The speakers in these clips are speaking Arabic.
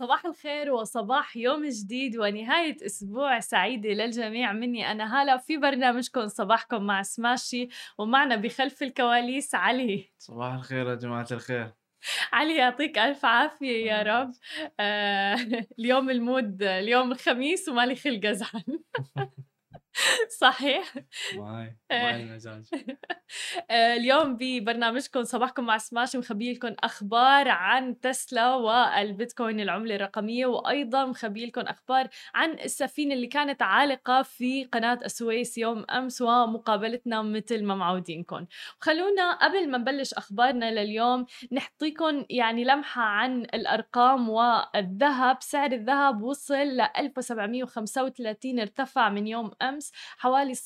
صباح الخير وصباح يوم جديد ونهاية أسبوع سعيدة للجميع مني أنا هلا في برنامجكم صباحكم مع سماشي ومعنا بخلف الكواليس علي. صباح الخير يا جماعة الخير. علي يعطيك ألف عافية يا رب. آه اليوم المود اليوم الخميس ومالي خلق أزعل. صحيح. معي معي المزاج اليوم ببرنامجكم صباحكم مع سماش مخبي لكم أخبار عن تسلا والبيتكوين العملة الرقمية وأيضا مخبي لكم أخبار عن السفينة اللي كانت عالقة في قناة السويس يوم أمس ومقابلتنا مثل ما معودينكم. خلونا قبل ما نبلش أخبارنا لليوم نحطيكم يعني لمحة عن الأرقام والذهب. سعر الذهب وصل ل 1735 ارتفع من يوم أمس حوالي 0.47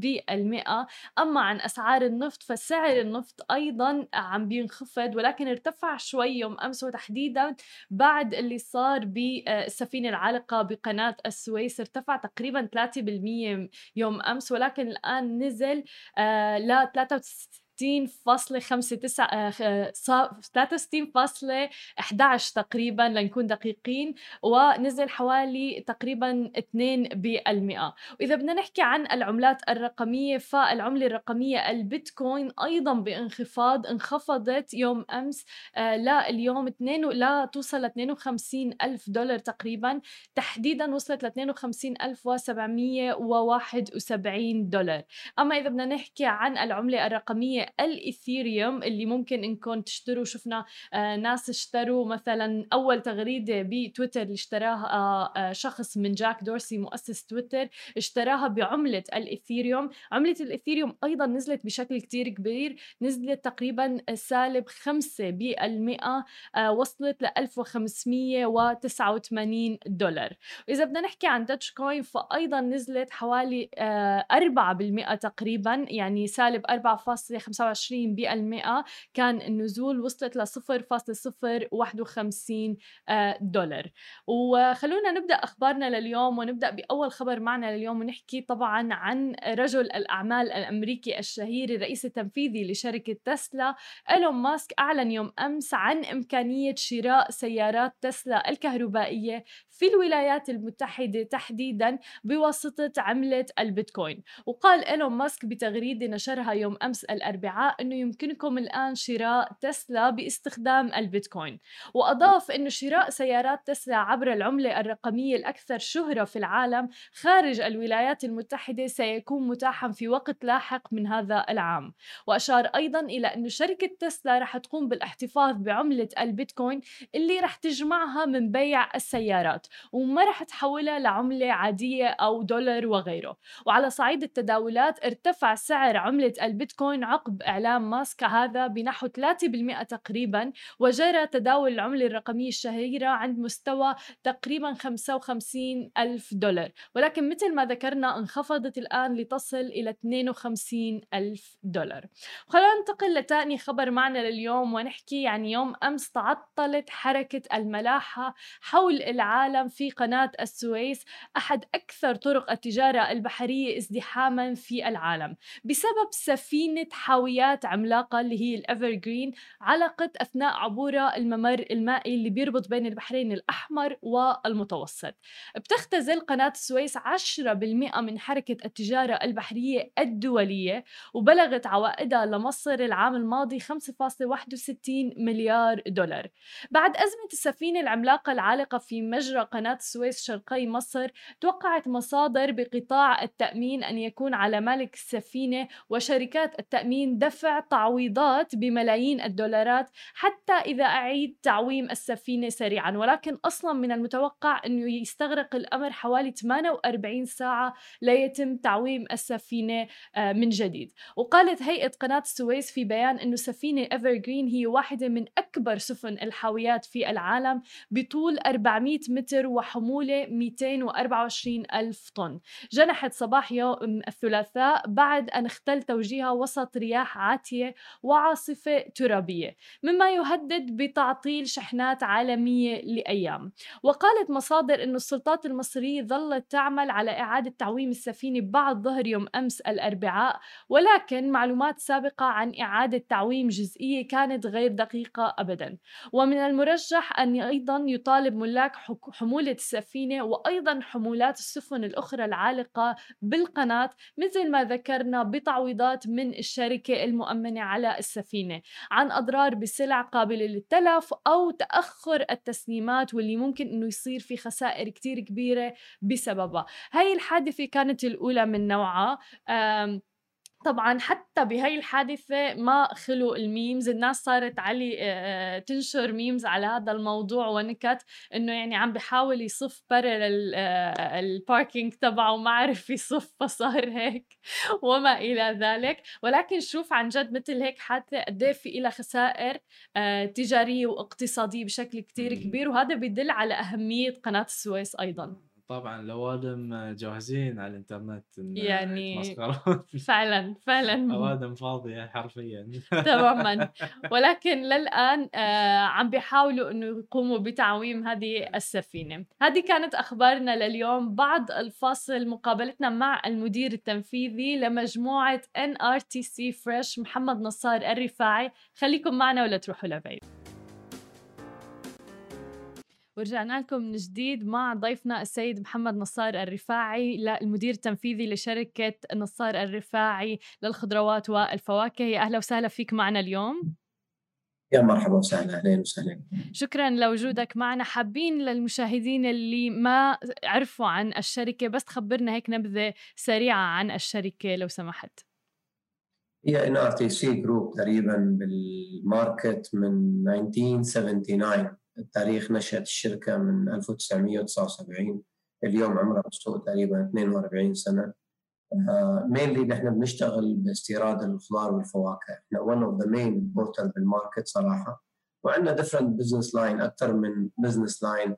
بالمئة. أما عن أسعار النفط فسعر النفط أيضا عم بينخفض ولكن ارتفع شوي يوم أمس وتحديدا بعد اللي صار بالسفينة العالقة بقناة السويس. ارتفع تقريبا 3% يوم أمس ولكن الآن نزل آه، ل 63 63.59 63.11 تقريبا لنكون دقيقين ونزل حوالي تقريبا 2% وإذا بدنا نحكي عن العملات الرقمية فالعملة الرقمية البيتكوين أيضا بانخفاض انخفضت يوم أمس آه، لليوم 2 لا توصل ل 52 ألف دولار تقريبا تحديدا وصلت ل 52771 دولار. أما إذا بدنا نحكي عن العملة الرقمية الايثيريوم اللي ممكن إنكم تشتروا شفنا آه ناس اشتروا مثلا أول تغريدة بتويتر اللي اشتراها آه آه شخص من جاك دورسي مؤسس تويتر اشتراها بعملة الايثيريوم عملة الايثيريوم أيضا نزلت بشكل كتير كبير نزلت تقريبا سالب 5 بالمئة وصلت ل 1589 دولار. واذا بدنا نحكي عن داتش كوين فايضا نزلت حوالي آه 4% تقريبا يعني سالب 4.25 20% كان النزول وصلت ل 0.051 آه، دولار. وخلونا نبدأ أخبارنا لليوم ونبدأ بأول خبر معنا لليوم ونحكي طبعا عن رجل الأعمال الأمريكي الشهير الرئيس التنفيذي لشركة تسلا إيلون ماسك أعلن يوم أمس عن إمكانية شراء سيارات تسلا الكهربائية في الولايات المتحده تحديدا بواسطة عملة البيتكوين. وقال إيلون ماسك بتغريدة نشرها يوم أمس الأربعاء الاربعاء إنه يمكنكم الآن شراء تسلا باستخدام البيتكوين. وأضاف إنه شراء سيارات تسلا عبر العملة الرقمية الأكثر شهرة في العالم خارج الولايات المتحدة سيكون متاحا في وقت لاحق من هذا العام. وأشار أيضا إلى إنه شركة تسلا رح تقوم بالاحتفاظ بعملة البيتكوين اللي رح تجمعها من بيع السيارات. وما رح تحولها لعملة عادية أو دولار وغيره. وعلى صعيد التداولات ارتفع سعر عملة البيتكوين عقب إعلام ماسك هذا بنحو 3% تقريبا وجرى تداول العملة الرقمية الشهيرة عند مستوى تقريبا 55 ألف دولار. ولكن مثل ما ذكرنا انخفضت الآن لتصل إلى 52 ألف دولار. خلونا ننتقل لتاني خبر معنا لليوم ونحكي يعني يوم أمس تعطلت حركة الملاحة حول العالم في قناة السويس أحد أكثر طرق التجارة البحرية ازدحاما في العالم بسبب سفينة حاويات عملاقة اللي هي الأفر جرين علقت أثناء عبورها الممر المائي اللي بيربط بين البحرين الأحمر والمتوسط. بتختزل قناة السويس 10% من حركة التجارة البحرية الدولية وبلغت عوائدها لمصر العام الماضي 5.61 مليار دولار. بعد أزمة السفينة العملاقة العالقة في مجرى قناة السويس شرقي مصر توقعت مصادر بقطاع التأمين أن يكون على مالك السفينة وشركات التأمين دفع تعويضات بملايين الدولارات حتى إذا أعيد تعويم السفينة سريعا. ولكن أصلا من المتوقع أنه يستغرق الأمر حوالي 48 ساعة ليتم تعويم السفينة آه، من جديد. وقالت هيئة قناة السويس في بيان أنه سفينة إيفرغرين هي واحدة من أكبر سفن الحاويات في العالم بطول 400 متر وحمولة 224 ألف طن. جنحت صباح يوم الثلاثاء بعد أن اختل توجيهها وسط رياح عاتية وعاصفة ترابية مما يهدد بتعطيل شحنات عالمية لأيام. وقالت مصادر أن السلطات المصرية ظلت تعمل على إعادة تعويم السفينة بعد ظهر يوم أمس الأربعاء ولكن معلومات سابقة عن إعادة تعويم جزئية كانت غير دقيقة أبدا. ومن المرجح أن أيضا يطالب ملاك حمولة السفينة وأيضا حمولات السفن الأخرى العالقة بالقناة مثل ما ذكرنا بتعويضات من الشركة المؤمنة على السفينة عن أضرار بسلع قابلة للتلف أو تأخر التسليمات واللي ممكن أنه يصير في خسائر كتير كبيرة بسببها. هاي الحادثة كانت الأولى من نوعها. طبعا حتى بهاي الحادثة ما خلوا ال memes الناس صارت علي آه، تنشر memes على هذا الموضوع ونكت إنه يعني عم بحاول يصف parallel ال parking تبعه ما عرف يصف فصار هيك وما إلى ذلك. ولكن شوف عن جد مثل هيك حادثة قد إيه في لها خسائر آه، تجارية واقتصادية بشكل كتير كبير وهذا بيدل على أهمية قناة السويس أيضا. طبعا الاوادم جاهزين على الإنترنت يعني فعلا فعلا. أوادم فاضية حرفيا. تماما. ولكن للآن آه عم بيحاولوا إنه يقوموا بتعويم هذه السفينة. هذه كانت أخبارنا لليوم. بعد الفاصل مقابلتنا مع المدير التنفيذي لمجموعة NRTC Fresh محمد نصار الرفاعي. خليكم معنا ولا تروحوا لبعيد. ورجعنا لكم من جديد مع ضيفنا السيد محمد نصار الرفاعي المدير التنفيذي لشركة نصار الرفاعي للخضروات والفواكه. يا أهلا وسهلا فيك معنا اليوم. يا مرحبا وسهلا أهلا وسهلا. شكرا لوجودك معنا. حابين للمشاهدين اللي ما عرفوا عن الشركة بس تخبرنا هيك نبذة سريعة عن الشركة لو سمحت. هي NRTC Group تقريبا بال market من 1979 تاريخ نشأة الشركة من 1979 اليوم عمرها بالسوق تقريبا 42 سنة. mainly uh, نحن بنشتغل باستيراد الخضار والفواكه. إحنا one of the main importer بال market صراحة. وعندنا different business line أكثر من business line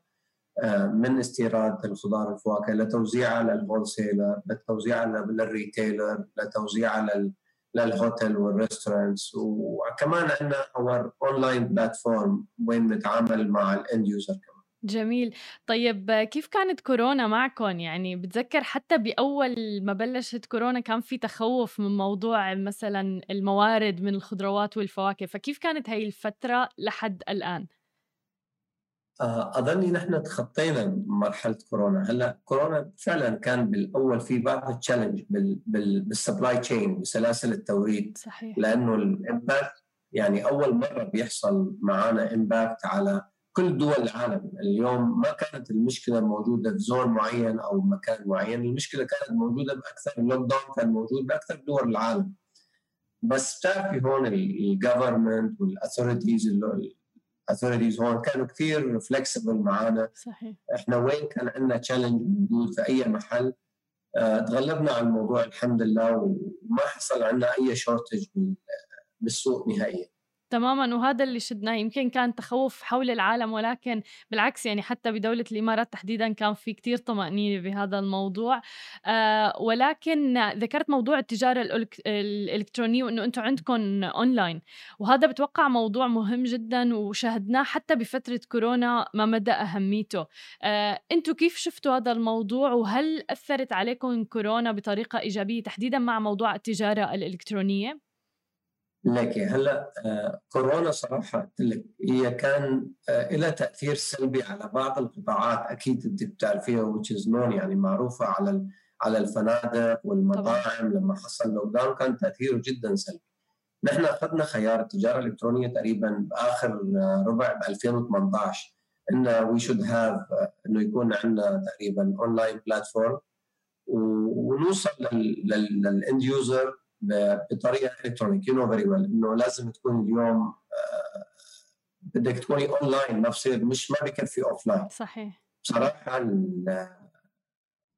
uh, من استيراد الخضار والفواكه. لتوزيعها لل wholesaler لتوزيعها لل retailer لتوزيعها لل لل hotel وال restaurants وكمان عندنا our online platform وين نتعامل مع ال end user كمان. جميل. طيب كيف كانت كورونا معكم؟ يعني بتذكر حتى بأول ما بلشت كورونا كان في تخوف من موضوع مثلا الموارد من الخضروات والفواكه فكيف كانت هاي الفترة لحد الآن؟ آه، أظني نحن تخطينا مرحلة كورونا. هلا كورونا فعلا كان بالأول في بعض ال challenge بال supply chain بسلاسل التوريد. صحيح. لأنه ال impact يعني أول مرة بيحصل معنا impact على كل دول العالم. اليوم ما كانت المشكلة موجودة في zone معين أو مكان معين. المشكلة كانت موجودة بأكثر ال lockdown كان موجود بأكثر دول العالم. بس بتعرفي هون ال government وال authorities authorities هون كانوا كثير flexible معنا صحيح. إحنا وين كان عندنا challenge موجود في أي محل؟ آه، تغلبنا على الموضوع الحمد لله وما حصل عندنا أي shortage بالسوق نهائيا. تماما وهذا اللي شدناه. يمكن كان تخوف حول العالم ولكن بالعكس يعني حتى بدولة الإمارات تحديدا كان في كتير طمأنينة بهذا الموضوع. آه ولكن ذكرت موضوع التجارة الإلكترونية وأنه أنتم عندكم أونلاين وهذا بتوقع موضوع مهم جدا وشاهدناه حتى بفترة كورونا ما مدى أهميته. آه أنتم كيف شفتوا هذا الموضوع؟ وهل أثرت عليكم كورونا بطريقة إيجابية تحديدا مع موضوع التجارة الإلكترونية؟ لك هلا آه، كورونا صراحة قلت لك هي كان آه، لها تأثير سلبي على بعض القطاعات أكيد انت بتعرفيها is known يعني معروفة على على الفنادق والمطاعم. لما حصل lockdown كان تأثيره جدا سلبي. نحن أخذنا خيار التجارة الإلكترونية تقريبا بآخر آه، ربع ب 2018 and we should have إنه يكون عندنا تقريبا online platform ونوصل لل end user بطريقة electronic you know very well إنه لازم تكون اليوم آه، بدك تكوني اونلاين ما بصير مش ما بكفي offline صحيح. بصراحة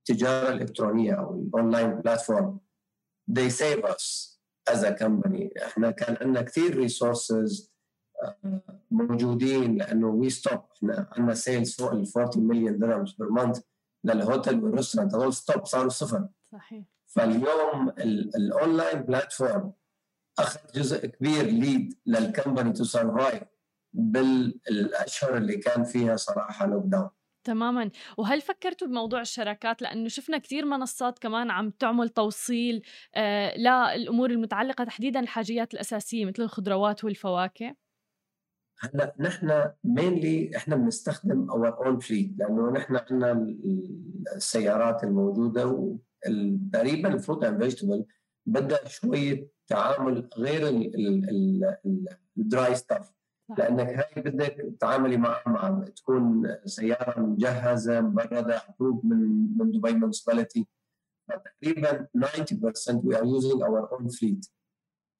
التجارة الإلكترونية أو ال online platform they save us as a company. إحنا كان عندنا كثير resources آه، موجودين لأنه we stop إحنا عندنا sales فوق ال 40 مليون درهم per month لل hotel وال restaurant. هذول stop صاروا صفر. صحيح. فاليوم ال online platform أخذ جزء كبير lead لل company to survive بالأشهر اللي كان فيها صراحة lockdown تماما. وهل فكرتوا بموضوع الشراكات؟ لأنه شفنا كثير منصات كمان عم تعمل توصيل آه للأمور المتعلقة تحديدا الحاجيات الأساسية مثل الخضروات والفواكه. هلأ نحن mainly إحنا بنستخدم our own fleet لأنه نحن عندنا السيارات الموجودة وتقريبا ال fruit and vegetable بدها شوية تعامل غير ال dry stuff لأنك هاي بدك تتعاملي معها مع تكون سيارة مجهزة مبردة approved من من دبي municipality تقريبا 90% we are using our own fleet.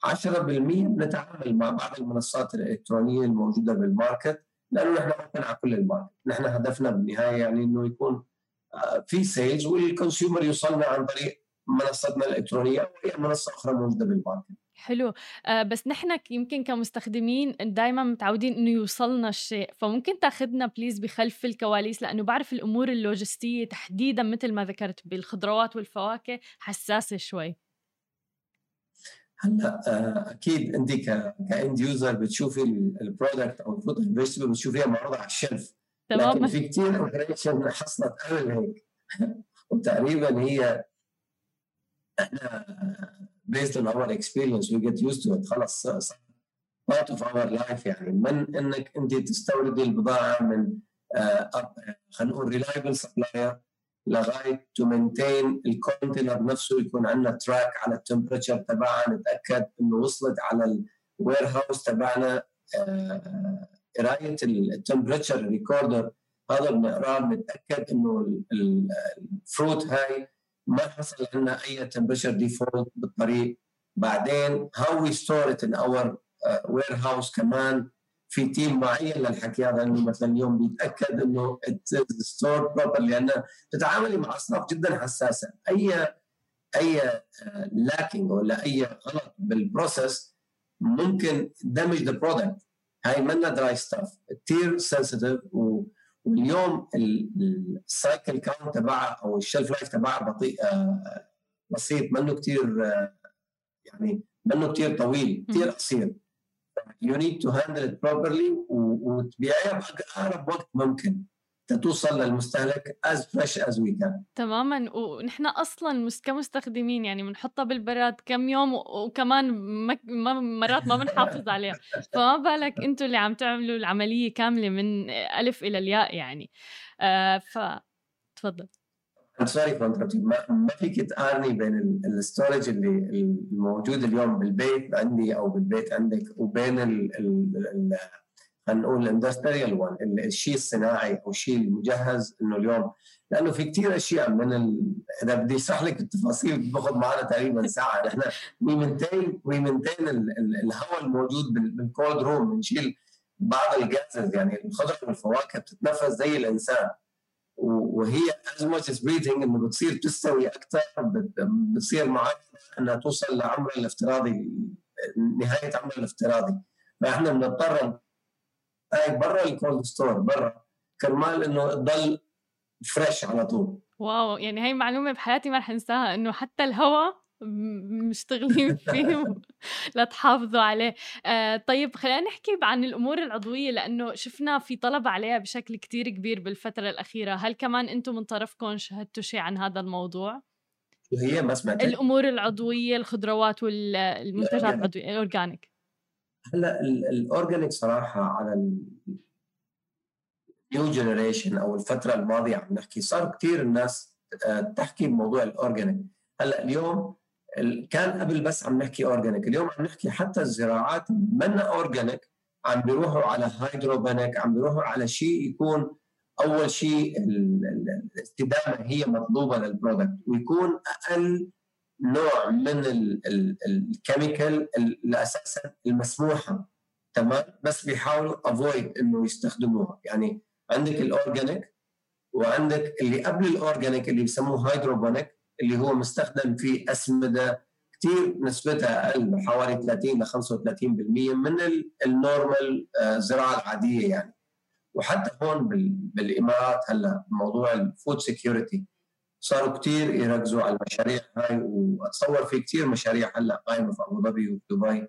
10% بنتعامل مع بعض المنصات الإلكترونية الموجودة بال market لأنه نحن على كل ال market، نحن هدفنا بالنهاية يعني إنه يكون في sales وال consumer يوصلنا عن طريق منصتنا الإلكترونية أو اي منصة أخرى موجودة بال market. حلو. آه بس نحن يمكن كمستخدمين دائما متعودين إنه يوصلنا الشيء فممكن تاخذنا please بخلف الكواليس لأنه بعرف الأمور اللوجستية تحديدا مثل ما ذكرت بالخضروات والفواكه حساسة شوي. هلأ آه، أكيد أنت ك end user بتشوفي ال product أو ال fruit vegetable بتشوفيها معروضة على ال shelf. تمام لكن في كثير operation حصلت قبل هيك. وتقريبا هي إحنا based on our experience we get used to it. خلص part of our life يعني. من إنك أنت تستوردي البضاعة من uh, خلينا نقول reliable supplier لغاية to maintain ال container نفسه يكون عندنا track على ال temperature تبعها نتأكد إنه وصلت على ال warehouse تبعنا آه، قراية ال temperature recorder هذا بنقراه بنتاكد إنه ال fruit هاي ما حصل عندنا أي temperature default بالطريق. بعدين how we store it in our warehouse كمان في team معين للحكي هذا انه مثلا اليوم بيتأكد إنه store proper لأنه تتعاملي مع أصناف جدا حساسة. اي أي lacking ولا أي غلط بال process ممكن damage the product هاي منا dry stuff كثير sensitive واليوم ال cycle count تبعها أو ال shelf life تبعها بطيء بسيط. منه كثير يعني منه كثير طويل كثير قصير. You need to handle it properly وتبيعيها بأقرب وقت ممكن. توصل للمستهلك as fresh as we can. تماما. ونحن أصلا كمستخدمين يعني بنحطها بالبراد كم يوم وكمان مرات ما بنحافظ عليها. فما بالك أنتم اللي عم تعملوا العملية كاملة من ألف إلى الياء يعني. آه ف تفضل. sorry ما, ما فيك تقارني بين ال storage اللي الموجود اليوم بالبيت عندي أو بالبيت عندك وبين ال ال خلينا نقول ال industrial one الشيء الصناعي أو الشيء المجهز إنه اليوم لأنه في كثير أشياء من ال... إذا بدي أشرح لك التفاصيل باخذ معنا تقريبا ساعة. نحن we maintain الهواء الموجود بال cold room بنشيل بعض ال gases يعني الخضرة والفواكه بتتنفس زي الإنسان. وهي as much as breathing إنه بتصير تستوي أكثر بتصير معك إنها توصل لعمرها الافتراضي نهاية عمرها الافتراضي. فإحنا بنضطر هاي برا ال cold store برا. كرمال إنه تضل fresh على طول. واو يعني هاي معلومة بحياتي ما رح انساها إنه حتى الهواء مشتغلين فيه لتحافظوا عليه. آه طيب خلينا نحكي عن الأمور العضوية لأنه شفنا في طلب عليها بشكل كتير كبير بالفترة الأخيرة. هل كمان أنتم من طرفكم شهدتوا شيء عن هذا الموضوع؟ هي ما سمعت الأمور العضوية الخضروات والمنتجات العضوية ال organic هلا ال organic صراحة على ال new generation أو الفترة الماضية عم نحكي صار كثير الناس آه، تحكي بموضوع ال organic هلا اليوم كان قبل بس عم نحكي organic اليوم عم نحكي حتى الزراعات منا organic عم بيروحوا على hydroponic عم بيروحوا على شيء يكون أول شيء الاستدامه هي مطلوبة لل product ويكون أقل نوع من ال chemical اللي أساسا المسموحه تمام؟ بس بيحاولوا avoid إنه يستخدموها. يعني عندك ال organic وعندك اللي قبل ال organic اللي بسموه hydroponic اللي هو مستخدم في أسمدة كثير نسبتها أقل بحوالي 30 ل 35% من ال normal الزراعه آه، العادية يعني. وحتى هون بالإمارات هلا موضوع ال food security صاروا كثير يركزوا على المشاريع هاي وأتصور في كثير مشاريع هلأ قائمه في أبو ظبي ودبي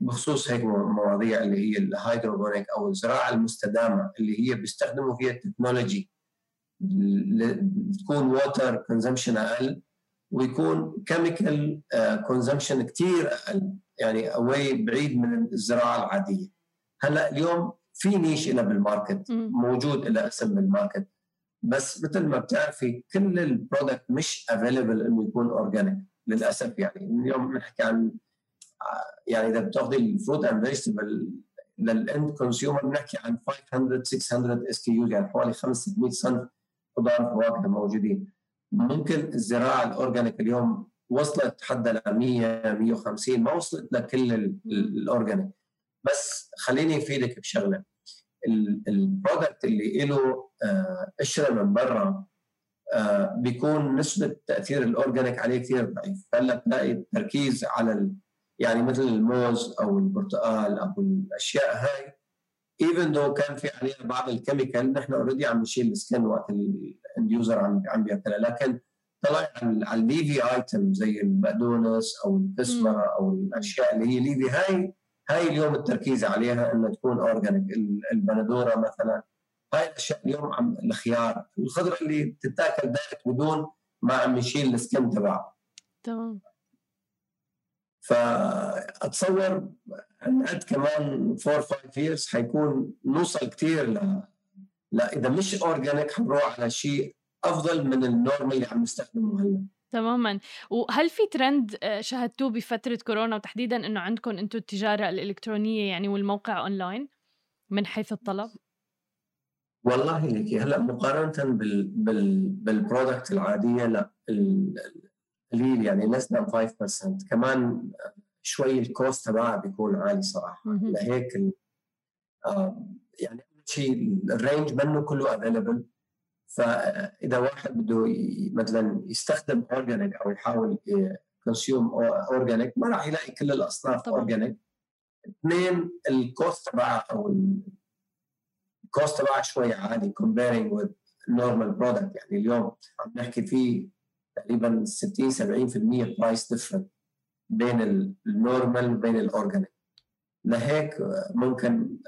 بخصوص هيك مواضيع اللي هي ال hydroponic أو الزراعة المستدامة اللي هي بيستخدموا فيها ال technology تكون water consumption أقل ويكون chemical consumption كثير أقل يعني away بعيد من الزراعة العادية. هلأ اليوم في niche لها بال market موجود لها أسم بال market بس مثل ما بتعرفي كل ال product مش available إنه يكون organic للأسف يعني. اليوم بنحكي عن يعني إذا بتاخذي ال fruit and vegetable لل end consumer بنحكي عن 500 600 SKU يعني حوالي 500 صنف خضار وفواكه موجودين. ممكن الزراعة ال organic اليوم وصلت حدها ل 100 150 ما وصلت لكل ال organic بس خليني أفيدك بشغلة. ال product اللي له آه، قشره من برا آه، بيكون نسبة تأثير ال organic عليه كثير ضعيف. هلا بتلاقي التركيز على يعني مثل الموز أو البرتقال أو الأشياء هاي. even though كان في عليها بعض ال chemical نحن already عم نشيل ال skin وقت ال end user عم عم بياكلها. لكن طلع على ال leafy item زي البقدونس أو الكزبره أو الأشياء اللي هي leafy هاي هاي اليوم التركيز عليها إنها تكون organic البندورة مثلا. هاي الأشياء اليوم عم الخيار الخضرة اللي بتتاكل direct بدون ما عم يشيل ال skin تبعها تمام. فأتصور نقعد كمان 4 5 years حيكون نوصل كثير ل لا إذا مش organic حنروح على شيء أفضل من ال normal اللي عم نستخدمه هلأ. تماما. وهل في ترند آه، شاهدتوه بفترة كورونا وتحديدا إنه عندكم أنتم التجارة الإلكترونية يعني والموقع اونلاين من حيث الطلب؟ والله لك هلأ مقارنة بال بال بال product العادية لأ قليل يعني than 5% كمان شوي ال cost تبعها بيكون عالي صراحة. لهيك يعني أول شيء ال range منه كله available فإذا واحد بده مثلا يستخدم organic أو يحاول consume organic ما راح يلاقي كل الأصناف organic اثنين ال cost تبعها أو ال cost تبعها شوي عالي comparing with normal product. يعني اليوم عم نحكي في تقريبا 60 70% price different بين ال normal وبين ال organic لهيك ممكن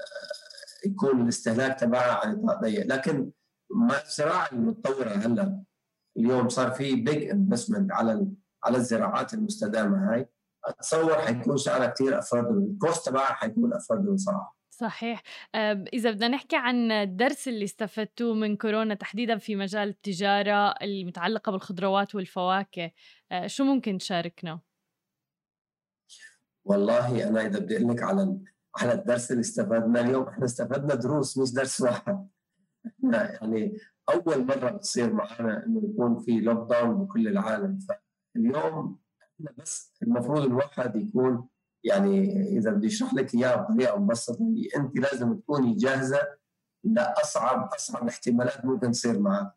يكون الاستهلاك تبعها على نطاق ضيق. لكن مع الزراعة المتطورة هلا اليوم صار في big investment على على الزراعات المستدامة هاي. أتصور حيكون سعرها كثير affordable ال cost تبعها حيكون affordable صراحة. صحيح. إذا بدنا نحكي عن الدرس اللي استفدتوه من كورونا تحديدا في مجال التجارة المتعلقة بالخضروات والفواكه شو ممكن تشاركنا؟ والله أنا إذا بدي أقول لك على على الدرس اللي استفدنا اليوم إحنا استفدنا دروس مش درس واحد. يعني أول مرة بتصير معنا إنه يكون في لوك داون بكل العالم. فاليوم إحنا بس المفروض الواحد يكون يعني إذا بدي أشرح لك إياها بطريقة مبسطة أنت لازم تكوني جاهزة لأصعب أصعب احتمالات ممكن تصير معك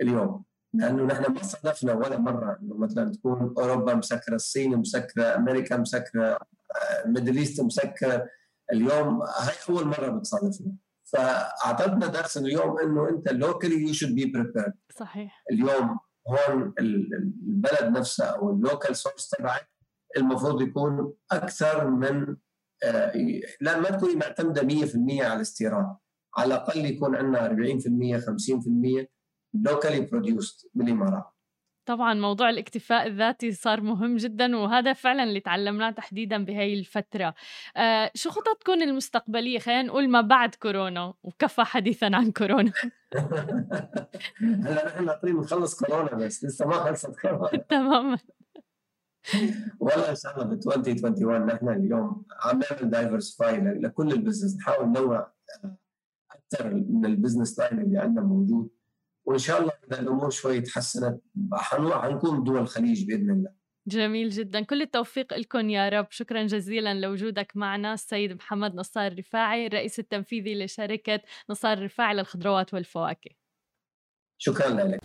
اليوم. لأنه نحن ما صادفنا ولا مرة إنه مثلا تكون أوروبا مسكرة الصين مسكرة أمريكا مسكرة Middle East مسكر اليوم هاي أول مرة بتصادفنا. فاعطتنا درس اليوم إنه أنت locally you should be prepared صحيح. اليوم هون البلد نفسها أو ال local source تبعك المفروض يكون أكثر من آه، لا ما تكوني معتمدة 100% على الاستيراد. على الأقل يكون عندنا 40% 50% locally produced بالإمارات. طبعا موضوع الاكتفاء الذاتي صار مهم جدا وهذا فعلا اللي تعلمناه تحديدا بهي الفترة. آه شو خططكم المستقبلية؟ خلينا نقول ما بعد كورونا وكفى حديثا عن كورونا. هلا نحن ناطرين نخلص كورونا بس لسه ما خلصت كورونا. تماما. والله إن شاء الله ب 2021 نحن اليوم عم نعمل diversify لكل ال business نحاول ننوع أكثر من ال business line اللي عندنا موجود. وإن شاء الله إذا الأمور شوي تحسنت حنكون دول الخليج بإذن الله. جميل جدا. كل التوفيق لكم يا رب. شكرا جزيلا لوجودك معنا السيد محمد نصار الرفاعي الرئيس التنفيذي لشركة نصار الرفاعي للخضروات والفواكه. شكرا لك.